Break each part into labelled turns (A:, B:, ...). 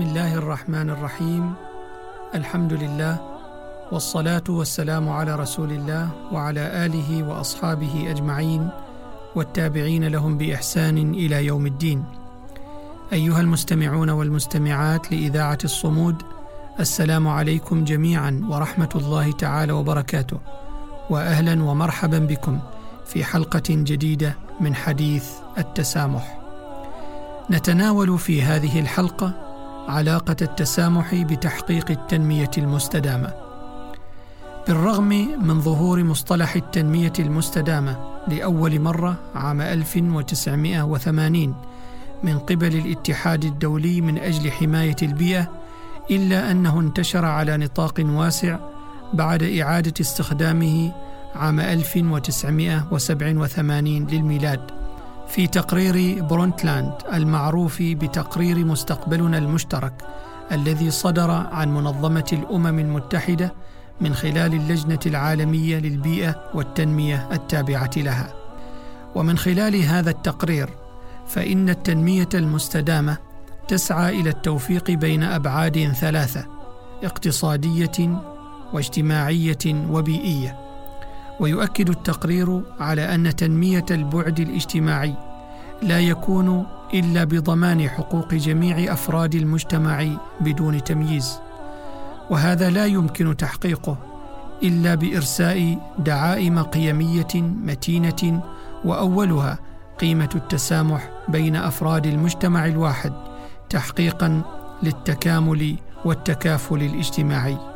A: بسم الله الرحمن الرحيم. الحمد لله والصلاة والسلام على رسول الله وعلى آله وأصحابه أجمعين والتابعين لهم بإحسان إلى يوم الدين. أيها المستمعون والمستمعات لإذاعة الصمود السلام عليكم جميعا ورحمة الله تعالى وبركاته واهلا ومرحبا بكم في حلقة جديدة من حديث التسامح. نتناول في هذه الحلقة علاقة التسامح بتحقيق التنمية المستدامة. بالرغم من ظهور مصطلح التنمية المستدامة لأول مرة عام 1980 من قبل الاتحاد الدولي من أجل حماية البيئة إلا أنه انتشر على نطاق واسع بعد إعادة استخدامه عام 1987 للميلاد. في تقرير برونتلاند المعروف بتقرير مستقبلنا المشترك الذي صدر عن منظمة الأمم المتحدة من خلال اللجنة العالمية للبيئة والتنمية التابعة لها. ومن خلال هذا التقرير فإن التنمية المستدامة تسعى إلى التوفيق بين أبعاد ثلاثة اقتصادية واجتماعية وبيئية. ويؤكد التقرير على أن تنمية البعد الاجتماعي لا يكون إلا بضمان حقوق جميع أفراد المجتمع بدون تمييز وهذا لا يمكن تحقيقه إلا بإرساء دعائم قيمية متينة وأولها قيمة التسامح بين أفراد المجتمع الواحد تحقيقا للتكامل والتكافل الاجتماعي.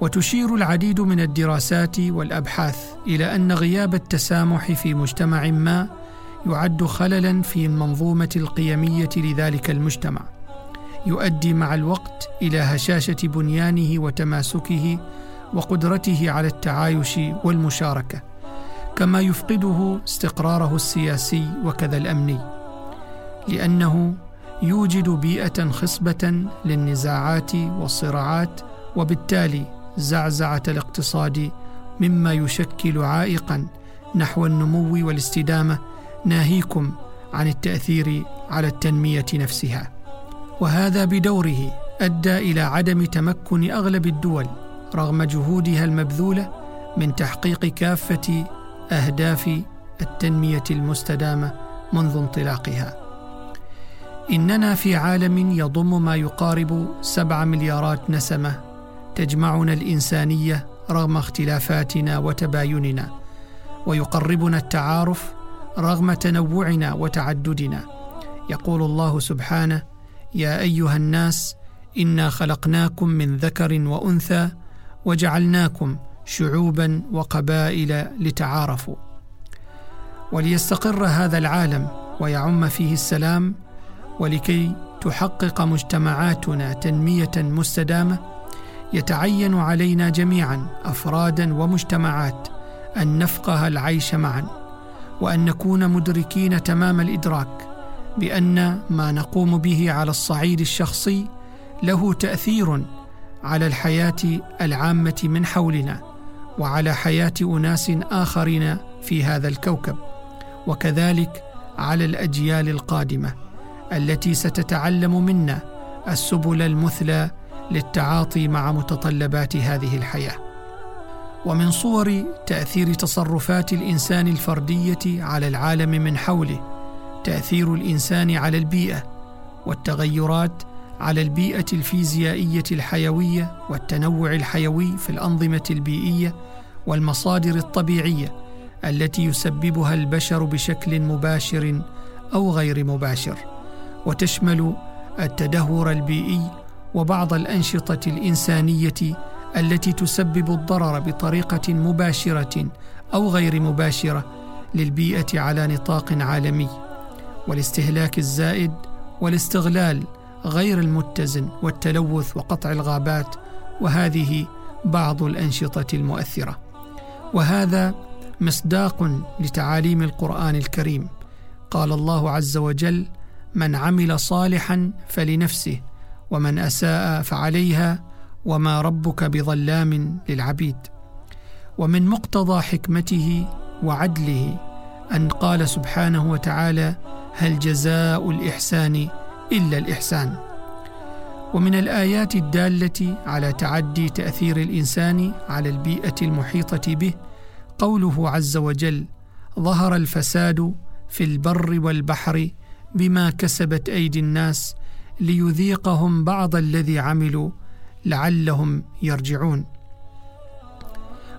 A: وتشير العديد من الدراسات والأبحاث إلى أن غياب التسامح في مجتمع ما يعد خللا في المنظومة القيمية لذلك المجتمع يؤدي مع الوقت إلى هشاشة بنيانه وتماسكه وقدرته على التعايش والمشاركة كما يفقده استقراره السياسي وكذا الأمني لأنه يوجد بيئة خصبة للنزاعات والصراعات وبالتالي زعزعه الاقتصاد مما يشكل عائقا نحو النمو والاستدامة ناهيكم عن التأثير على التنمية نفسها. وهذا بدوره أدى إلى عدم تمكن أغلب الدول رغم جهودها المبذولة من تحقيق كافة أهداف التنمية المستدامة منذ انطلاقها. إننا في عالم يضم ما يقارب سبع مليارات نسمة تجمعنا الإنسانية رغم اختلافاتنا وتبايننا ويقربنا التعارف رغم تنوعنا وتعددنا. يقول الله سبحانه يا أيها الناس إنا خلقناكم من ذكر وأنثى وجعلناكم شعوبا وقبائل لتعارفوا. وليستقر هذا العالم ويعم فيه السلام ولكي تحقق مجتمعاتنا تنمية مستدامة يتعين علينا جميعا افرادا ومجتمعات أن نفقه العيش معا وأن نكون مدركين تمام الإدراك بأن ما نقوم به على الصعيد الشخصي له تأثير على الحياة العامة من حولنا وعلى حياة أناس آخرين في هذا الكوكب وكذلك على الأجيال القادمة التي ستتعلم منا السبل المثلى للتعاطي مع متطلبات هذه الحياة. ومن صور تأثير تصرفات الإنسان الفردية على العالم من حوله تأثير الإنسان على البيئة والتغيرات على البيئة الفيزيائية الحيوية والتنوع الحيوي في الأنظمة البيئية والمصادر الطبيعية التي يسببها البشر بشكل مباشر أو غير مباشر. وتشمل التدهور البيئي وبعض الأنشطة الإنسانية التي تسبب الضرر بطريقة مباشرة أو غير مباشرة للبيئة على نطاق عالمي. والاستهلاك الزائد والاستغلال غير المتزن والتلوث وقطع الغابات وهذه بعض الأنشطة المؤثرة. وهذا مصداق لتعاليم القرآن الكريم. قال الله عز وجل من عمل صالحا فلنفسه ومن أساء فعليها وما ربك بظلام للعبيد. ومن مقتضى حكمته وعدله أن قال سبحانه وتعالى هل جزاء الإحسان إلا الإحسان. ومن الآيات الدالة على تعدي تأثير الإنسان على البيئة المحيطة به قوله عز وجل ظهر الفساد في البر والبحر بما كسبت أيدي الناس ليذيقهم بعض الذي عملوا لعلهم يرجعون.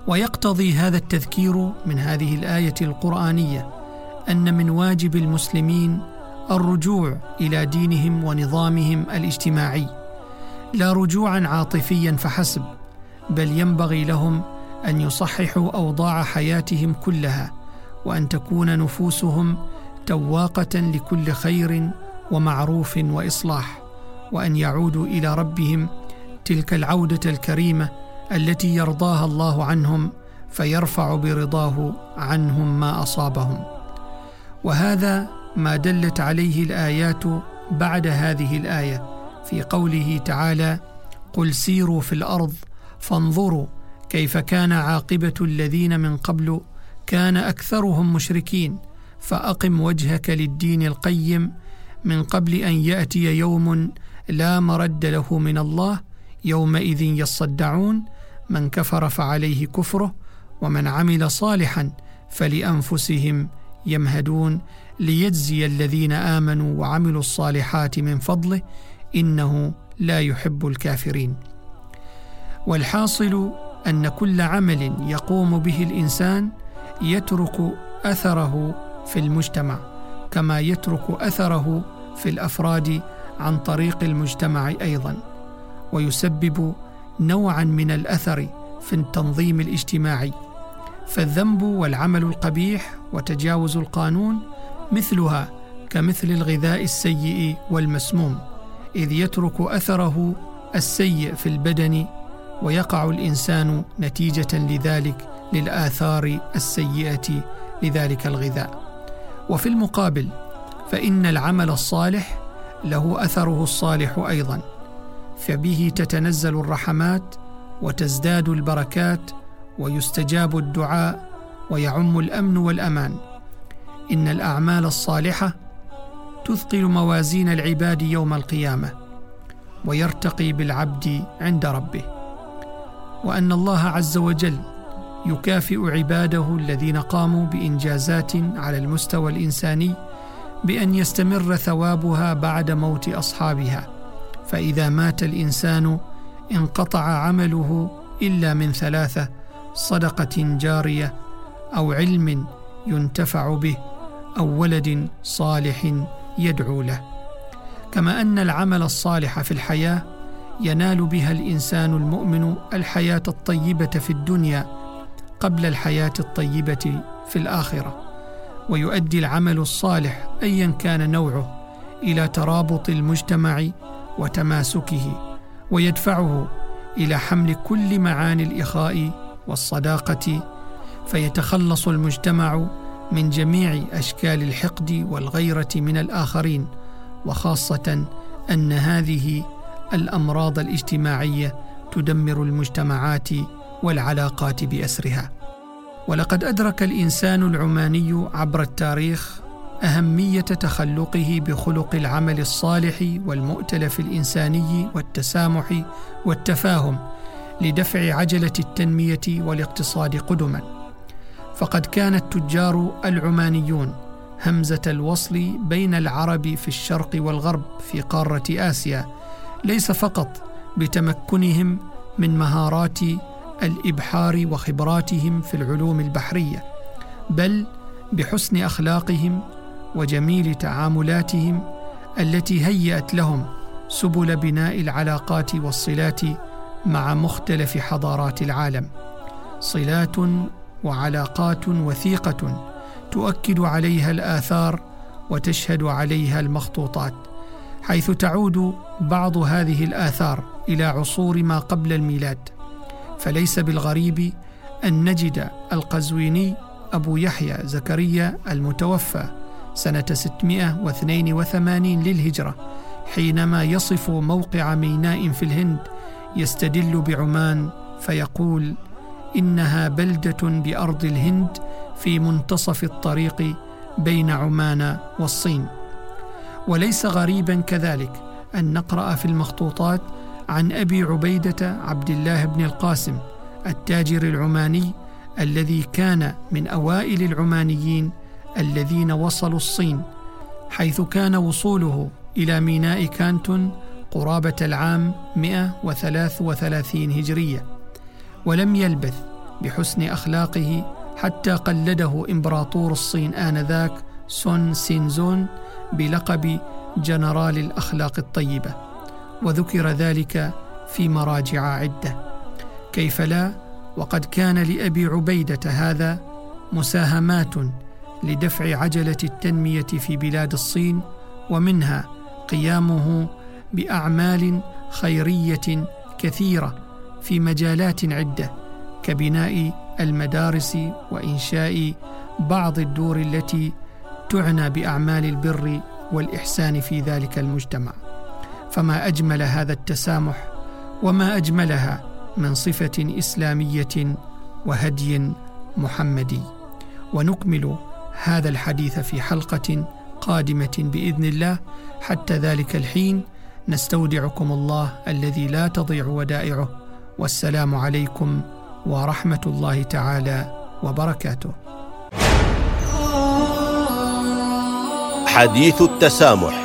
A: ويقتضي هذا التذكير من هذه الآية القرآنية أن من واجب المسلمين الرجوع إلى دينهم ونظامهم الاجتماعي لا رجوعا عاطفيا فحسب بل ينبغي لهم أن يصححوا أوضاع حياتهم كلها وأن تكون نفوسهم تواقة لكل خير ومعروف وإصلاح وأن يعودوا إلى ربهم تلك العودة الكريمة التي يرضاها الله عنهم فيرفع برضاه عنهم ما أصابهم. وهذا ما دلت عليه الآيات بعد هذه الآية في قوله تعالى قل سيروا في الأرض فانظروا كيف كان عاقبة الذين من قبل كان أكثرهم مشركين فأقم وجهك للدين القيم من قبل أن يأتي يوم لا مرد له من الله يومئذ يصدعون من كفر فعليه كفره ومن عمل صالحا فلأنفسهم يمهدون. ليجزي الذين آمنوا وعملوا الصالحات من فضله إنه لا يحب الكافرين. والحاصل أن كل عمل يقوم به الإنسان يترك أثره في المجتمع كما يترك أثره في الأفراد عن طريق المجتمع أيضا ويسبب نوعا من الأثر في التنظيم الاجتماعي. فالذنب والعمل القبيح وتجاوز القانون مثلها كمثل الغذاء السيء والمسموم إذ يترك أثره السيء في البدن ويقع الإنسان نتيجة لذلك للآثار السيئة لذلك الغذاء. وفي المقابل فإن العمل الصالح له أثره الصالح أيضا فبه تتنزل الرحمات وتزداد البركات ويستجاب الدعاء ويعم الأمن والأمان. إن الأعمال الصالحة تثقل موازين العباد يوم القيامة ويرتقي بالعبد عند ربه. وأن الله عز وجل يكافئ عباده الذين قاموا بإنجازات على المستوى الإنساني بأن يستمر ثوابها بعد موت أصحابها فإذا مات الإنسان انقطع عمله إلا من ثلاثة صدقة جارية أو علم ينتفع به أو ولد صالح يدعو له. كما أن العمل الصالح في الحياة ينال بها الإنسان المؤمن الحياة الطيبة في الدنيا قبل الحياة الطيبة في الآخرة. ويؤدي العمل الصالح ايا كان نوعه إلى ترابط المجتمع وتماسكه ويدفعه إلى حمل كل معاني الإخاء والصداقة فيتخلص المجتمع من جميع أشكال الحقد والغيرة من الآخرين وخاصة أن هذه الأمراض الاجتماعية تدمر المجتمعات والعلاقات بأسرها. ولقد أدرك الإنسان العماني عبر التاريخ أهمية تخلقه بخلق العمل الصالح والمؤتلف الإنساني والتسامح والتفاهم لدفع عجلة التنمية والاقتصاد قدما. فقد كان التجار العمانيون همزة الوصل بين العرب في الشرق والغرب في قارة آسيا ليس فقط بتمكنهم من مهارات الإبحار وخبراتهم في العلوم البحرية بل بحسن أخلاقهم وجميل تعاملاتهم التي هيأت لهم سبل بناء العلاقات والصلات مع مختلف حضارات العالم. صلات وعلاقات وثيقة تؤكد عليها الآثار وتشهد عليها المخطوطات حيث تعود بعض هذه الآثار إلى عصور ما قبل الميلاد. فليس بالغريب أن نجد القزويني أبو يحيى زكريا المتوفى سنة 682 للهجرة حينما يصف موقع ميناء في الهند يستدل بعمان فيقول إنها بلدة بأرض الهند في منتصف الطريق بين عمان والصين. وليس غريبا كذلك أن نقرأ في المخطوطات عن أبي عبيدة عبد الله بن القاسم التاجر العماني الذي كان من أوائل العمانيين الذين وصلوا الصين حيث كان وصوله إلى ميناء كانتون قرابة العام 133 هجرية ولم يلبث بحسن أخلاقه حتى قلده إمبراطور الصين آنذاك سون سينزون بلقب جنرال الأخلاق الطيبة. وذكر ذلك في مراجع عدة. كيف لا؟ وقد كان لأبي عبيدة هذا مساهمات لدفع عجلة التنمية في بلاد الصين ومنها قيامه بأعمال خيرية كثيرة في مجالات عدة كبناء المدارس وإنشاء بعض الدور التي تعنى بأعمال البر والإحسان في ذلك المجتمع. فما أجمل هذا التسامح وما أجملها من صفة إسلامية وهدي محمدي. ونكمل هذا الحديث في حلقة قادمة بإذن الله. حتى ذلك الحين نستودعكم الله الذي لا تضيع ودائعه. والسلام عليكم ورحمة الله تعالى وبركاته.
B: حديث التسامح.